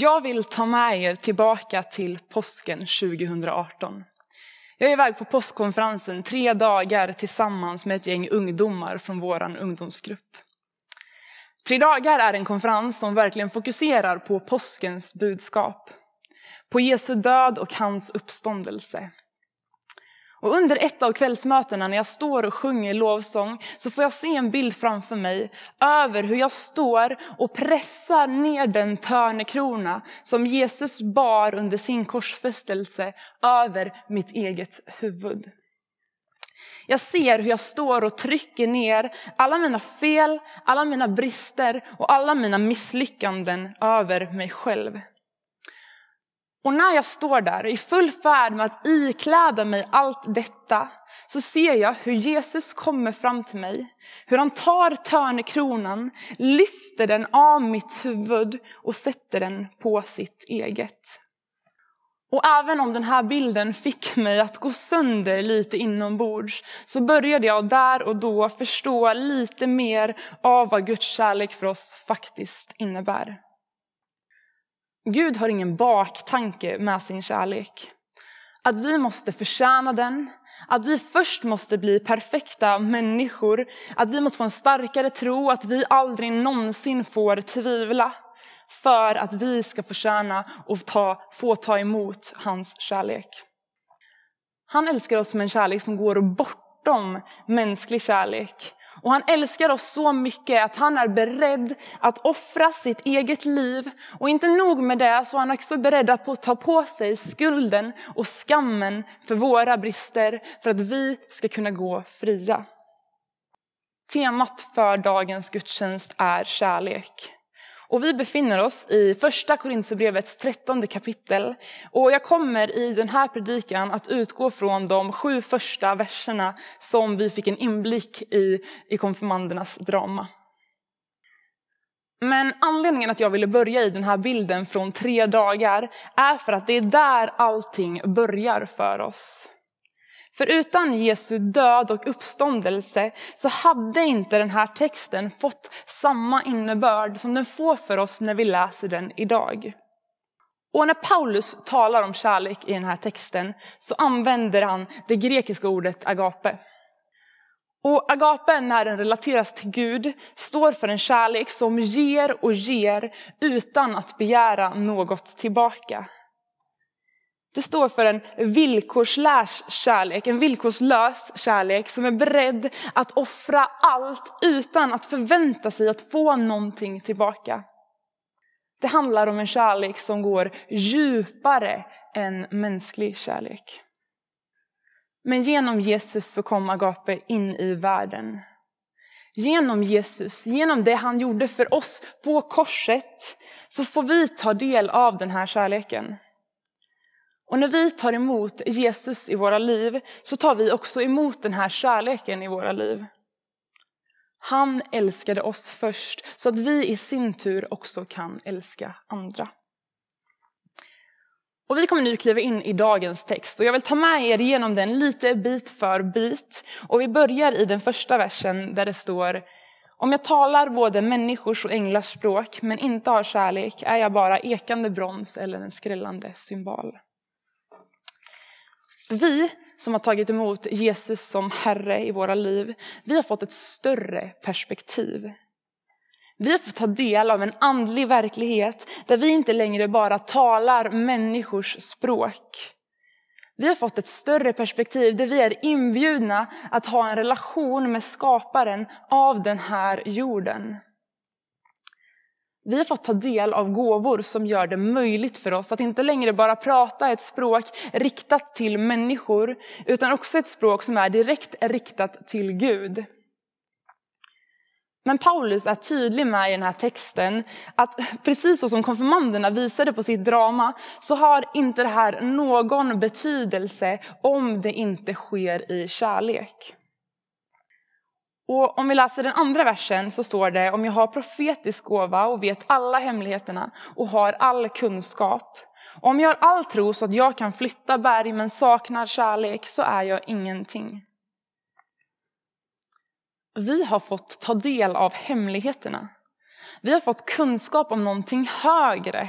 Jag vill ta med er tillbaka till påsken 2018. Jag är iväg på påskkonferensen tre dagar tillsammans med ett gäng ungdomar från vår ungdomsgrupp. Tre dagar är en konferens som verkligen fokuserar på påskens budskap. På Jesu död och hans uppståndelse. Och under ett av kvällsmötena när jag står och sjunger lovsång så får jag se en bild framför mig över hur jag står och pressar ner den törnekrona som Jesus bar under sin korsfästelse över mitt eget huvud. Jag ser hur jag står och trycker ner alla mina fel, alla mina brister och alla mina misslyckanden över mig själv. Och när jag står där i full färd med att ikläda mig allt detta så ser jag hur Jesus kommer fram till mig. Hur han tar törnekronan, lyfter den av mitt huvud och sätter den på sitt eget. Och även om den här bilden fick mig att gå sönder lite inombords så började jag där och då förstå lite mer av vad Guds kärlek för oss faktiskt innebär. Gud har ingen baktanke med sin kärlek. Att vi måste förtjäna den, att vi först måste bli perfekta människor, att vi måste få en starkare tro, att vi aldrig någonsin får tvivla för att vi ska förtjäna och ta, få ta emot hans kärlek. Han älskar oss med en kärlek som går bortom mänsklig kärlek. Och han älskar oss så mycket att han är beredd att offra sitt eget liv. Och inte nog med det, så är han också beredd att ta på sig skulden och skammen för våra brister, för att vi ska kunna gå fria. Temat för dagens gudstjänst är kärlek. Och vi befinner oss i första Korinthierbrevets trettonde kapitel. Och jag kommer i den här predikan att utgå från de sju första verserna som vi fick en inblick i i konfirmandernas drama. Men anledningen att jag ville börja i den här bilden från tre dagar är för att det är där allting börjar för oss. För utan Jesu död och uppståndelse så hade inte den här texten fått samma innebörd som den får för oss när vi läser den idag. Och när Paulus talar om kärlek i den här texten så använder han det grekiska ordet agape. Och agape, när den relateras till Gud, står för en kärlek som ger och ger utan att begära något tillbaka. Det står för en villkorslös kärlek, en villkorslös kärlek som är beredd att offra allt utan att förvänta sig att få någonting tillbaka. Det handlar om en kärlek som går djupare än mänsklig kärlek. Men genom Jesus så kom agape in i världen. Genom Jesus, genom det han gjorde för oss på korset, så får vi ta del av den här kärleken. Och när vi tar emot Jesus i våra liv så tar vi också emot den här kärleken i våra liv. Han älskade oss först så att vi i sin tur också kan älska andra. Och vi kommer nu kliva in i dagens text och jag vill ta med er igenom den lite bit för bit. Och vi börjar i den första versen där det står Om jag talar både människors och änglars språk men inte har kärlek är jag bara ekande brons eller en skrällande symbol. Vi som har tagit emot Jesus som Herre i våra liv, vi har fått ett större perspektiv. Vi har fått ta del av en andlig verklighet där vi inte längre bara talar människors språk. Vi har fått ett större perspektiv där vi är inbjudna att ha en relation med skaparen av den här jorden. Vi har fått ta del av gåvor som gör det möjligt för oss att inte längre bara prata ett språk riktat till människor, utan också ett språk som är direkt riktat till Gud. Men Paulus är tydlig med i den här texten att precis så som konfirmanderna visade på sitt drama så har inte det här någon betydelse om det inte sker i kärlek. Och om vi läser den andra versen så står det om jag har profetisk gåva och vet alla hemligheterna och har all kunskap. Om jag har all tro så att jag kan flytta berg men saknar kärlek så är jag ingenting. Vi har fått ta del av hemligheterna. Vi har fått kunskap om någonting högre.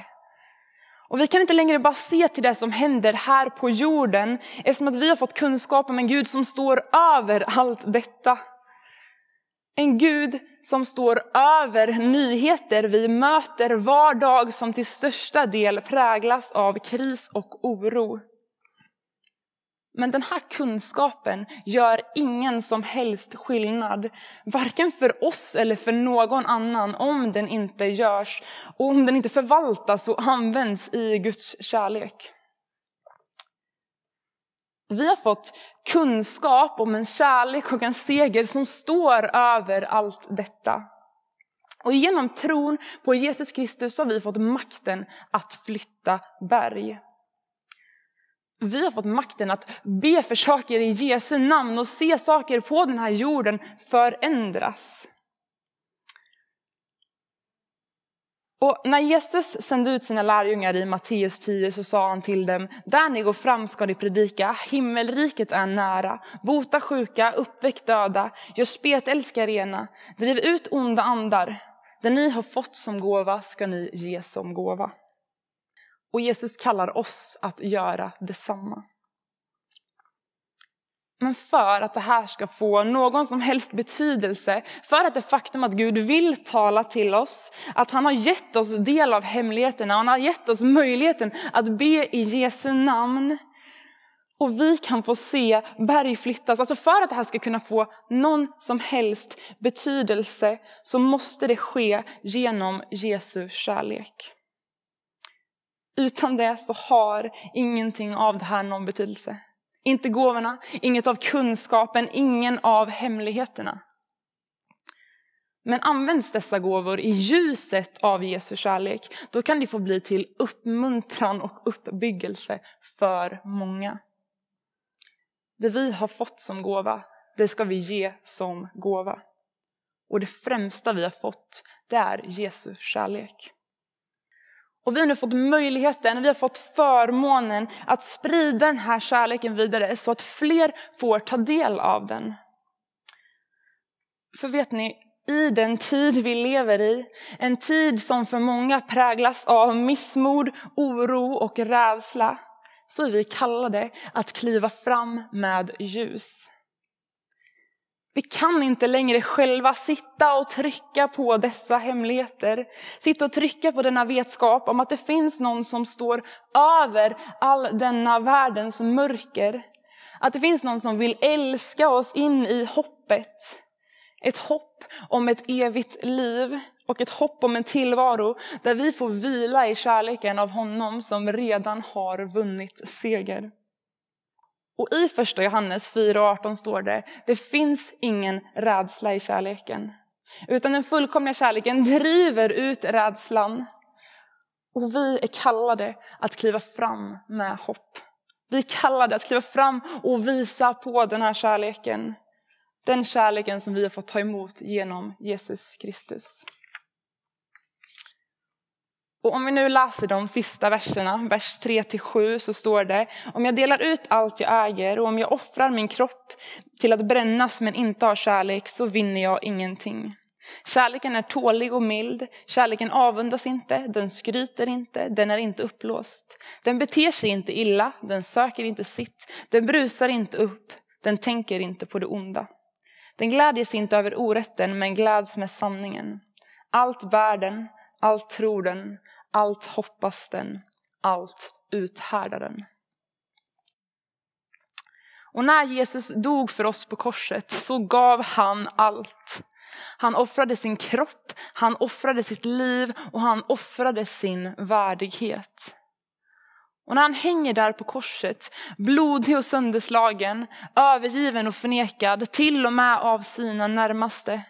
Och vi kan inte längre bara se till det som händer här på jorden eftersom att vi har fått kunskap om en Gud som står över allt detta. En Gud som står över nyheter vi möter var dag som till största del präglas av kris och oro. Men den här kunskapen gör ingen som helst skillnad, varken för oss eller för någon annan, om den inte görs och om den inte förvaltas och används i Guds kärlek. Vi har fått kunskap om en kärlek och en seger som står över allt detta. Och genom tron på Jesus Kristus har vi fått makten att flytta berg. Vi har fått makten att be för saker i Jesu namn och se saker på den här jorden förändras. Och när Jesus sände ut sina lärjungar i Matteus 10 så sa han till dem, där ni går fram ska ni predika, himmelriket är nära, bota sjuka, uppväck döda, gör spetälska rena, driv ut onda andar. Det ni har fått som gåva ska ni ge som gåva. Och Jesus kallar oss att göra detsamma. Men för att det här ska få någon som helst betydelse, för att det faktum att Gud vill tala till oss, att han har gett oss del av hemligheterna, han har gett oss möjligheten att be i Jesu namn. Och vi kan få se berg flyttas. Alltså för att det här ska kunna få någon som helst betydelse så måste det ske genom Jesu kärlek. Utan det så har ingenting av det här någon betydelse. Inte gåvorna, inget av kunskapen, ingen av hemligheterna. Men används dessa gåvor i ljuset av Jesu kärlek, då kan de få bli till uppmuntran och uppbyggelse för många. Det vi har fått som gåva, det ska vi ge som gåva. Och det främsta vi har fått, det är Jesu kärlek. Och vi har nu fått möjligheten, vi har fått förmånen att sprida den här kärleken vidare så att fler får ta del av den. För vet ni, i den tid vi lever i, en tid som för många präglas av missmod, oro och rädsla, så är vi kallade att kliva fram med ljus. Vi kan inte längre själva sitta och trycka på dessa hemligheter. Sitta och trycka på denna vetskap om att det finns någon som står över all denna världens mörker. Att det finns någon som vill älska oss in i hoppet. Ett hopp om ett evigt liv och ett hopp om en tillvaro där vi får vila i kärleken av honom som redan har vunnit seger. Och i första Johannes 4.18 står det, det finns ingen rädsla i kärleken. Utan den fullkomliga kärleken driver ut rädslan. Och vi är kallade att kliva fram med hopp. Vi är kallade att kliva fram och visa på den här kärleken. Den kärleken som vi har fått ta emot genom Jesus Kristus. Och om vi nu läser de sista verserna, vers 3-7, så står det Om jag delar ut allt jag äger och om jag offrar min kropp till att brännas men inte har kärlek så vinner jag ingenting. Kärleken är tålig och mild, kärleken avundas inte, den skryter inte, den är inte upplåst. Den beter sig inte illa, den söker inte sitt, den brusar inte upp, den tänker inte på det onda. Den glädjes inte över orätten men gläds med sanningen. Allt bär den, allt tror den, allt hoppas den, allt uthärdar den. Och när Jesus dog för oss på korset så gav han allt. Han offrade sin kropp, han offrade sitt liv och han offrade sin värdighet. Och när han hänger där på korset, blodig och sönderslagen, övergiven och förnekad, till och med av sina närmaste,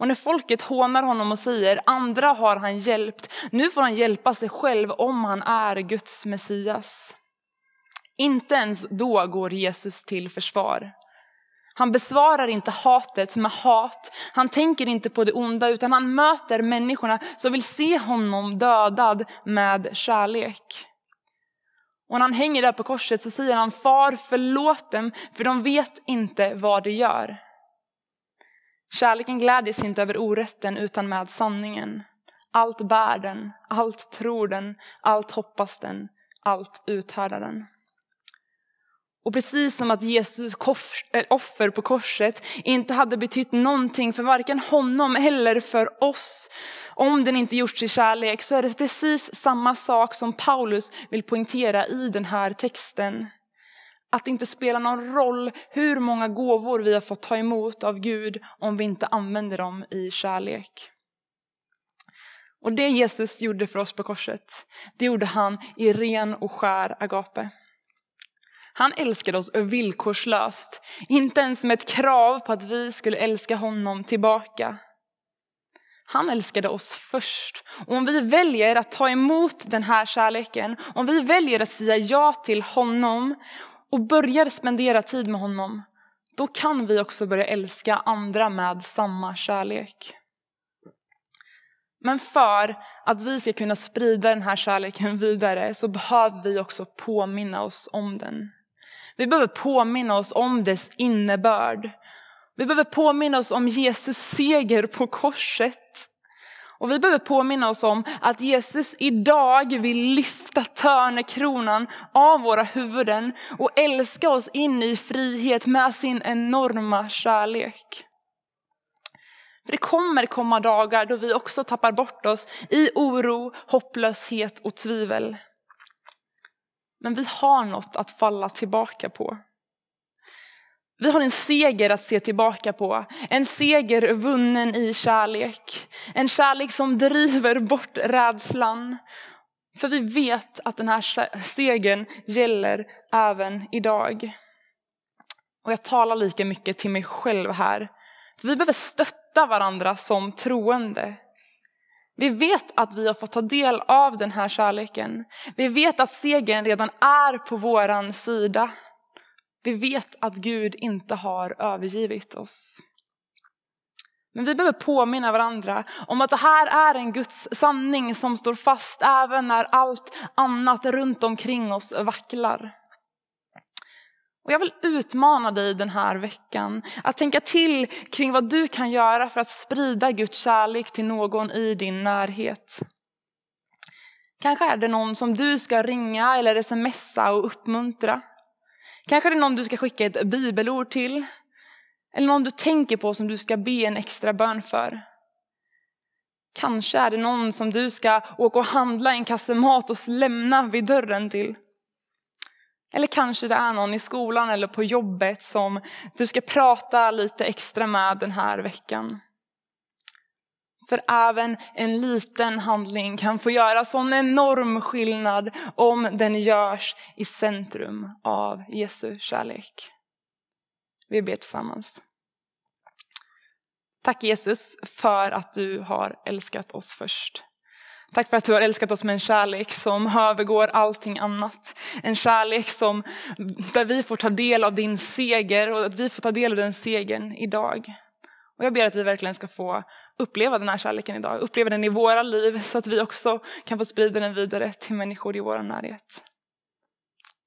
och när folket hånar honom och säger andra har han hjälpt, nu får han hjälpa sig själv om han är Guds Messias. Inte ens då går Jesus till försvar. Han besvarar inte hatet med hat, han tänker inte på det onda utan han möter människorna som vill se honom dödad med kärlek. Och när han hänger där på korset så säger han far förlåt dem för de vet inte vad de gör. Kärleken glädjes inte över orätten utan med sanningen. Allt bär den, allt tror den, allt hoppas den, allt uthärdar den. Och precis som att Jesus eh, offer på korset inte hade betytt någonting för varken honom eller för oss om den inte gjorts i kärlek så är det precis samma sak som Paulus vill poängtera i den här texten. Att det inte spelar någon roll hur många gåvor vi har fått ta emot av Gud om vi inte använder dem i kärlek. Och det Jesus gjorde för oss på korset, det gjorde han i ren och skär agape. Han älskade oss villkorslöst, inte ens med ett krav på att vi skulle älska honom tillbaka. Han älskade oss först. Och om vi väljer att ta emot den här kärleken, om vi väljer att säga ja till honom och börjar spendera tid med honom, då kan vi också börja älska andra med samma kärlek. Men för att vi ska kunna sprida den här kärleken vidare så behöver vi också påminna oss om den. Vi behöver påminna oss om dess innebörd. Vi behöver påminna oss om Jesus seger på korset. Och vi behöver påminna oss om att Jesus idag vill lyfta törnekronan av våra huvuden och älska oss in i frihet med sin enorma kärlek. För det kommer komma dagar då vi också tappar bort oss i oro, hopplöshet och tvivel. Men vi har något att falla tillbaka på. Vi har en seger att se tillbaka på. En seger vunnen i kärlek. En kärlek som driver bort rädslan. För vi vet att den här segern gäller även idag. Och jag talar lika mycket till mig själv här. För vi behöver stötta varandra som troende. Vi vet att vi har fått ta del av den här kärleken. Vi vet att segern redan är på våran sida. Vi vet att Gud inte har övergivit oss. Men vi behöver påminna varandra om att det här är en Guds sanning som står fast även när allt annat runt omkring oss vacklar. Och jag vill utmana dig den här veckan att tänka till kring vad du kan göra för att sprida Guds kärlek till någon i din närhet. Kanske är det någon som du ska ringa eller smsa och uppmuntra. Kanske är det någon du ska skicka ett bibelord till. Eller någon du tänker på som du ska be en extra bön för. Kanske är det någon som du ska åka och handla en kasse mat och lämna vid dörren till. Eller kanske det är någon i skolan eller på jobbet som du ska prata lite extra med den här veckan. För även en liten handling kan få göra sån enorm skillnad om den görs i centrum av Jesu kärlek. Vi ber tillsammans. Tack Jesus för att du har älskat oss först. Tack för att du har älskat oss med en kärlek som övergår allting annat. En kärlek som, där vi får ta del av din seger och att vi får ta del av den segern idag. Och jag ber att vi verkligen ska få uppleva den här kärleken idag, uppleva den i våra liv så att vi också kan få sprida den vidare till människor i vår närhet.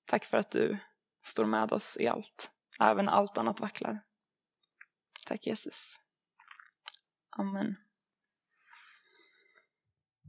Tack för att du står med oss i allt, även allt annat vacklar. Tack Jesus. Amen.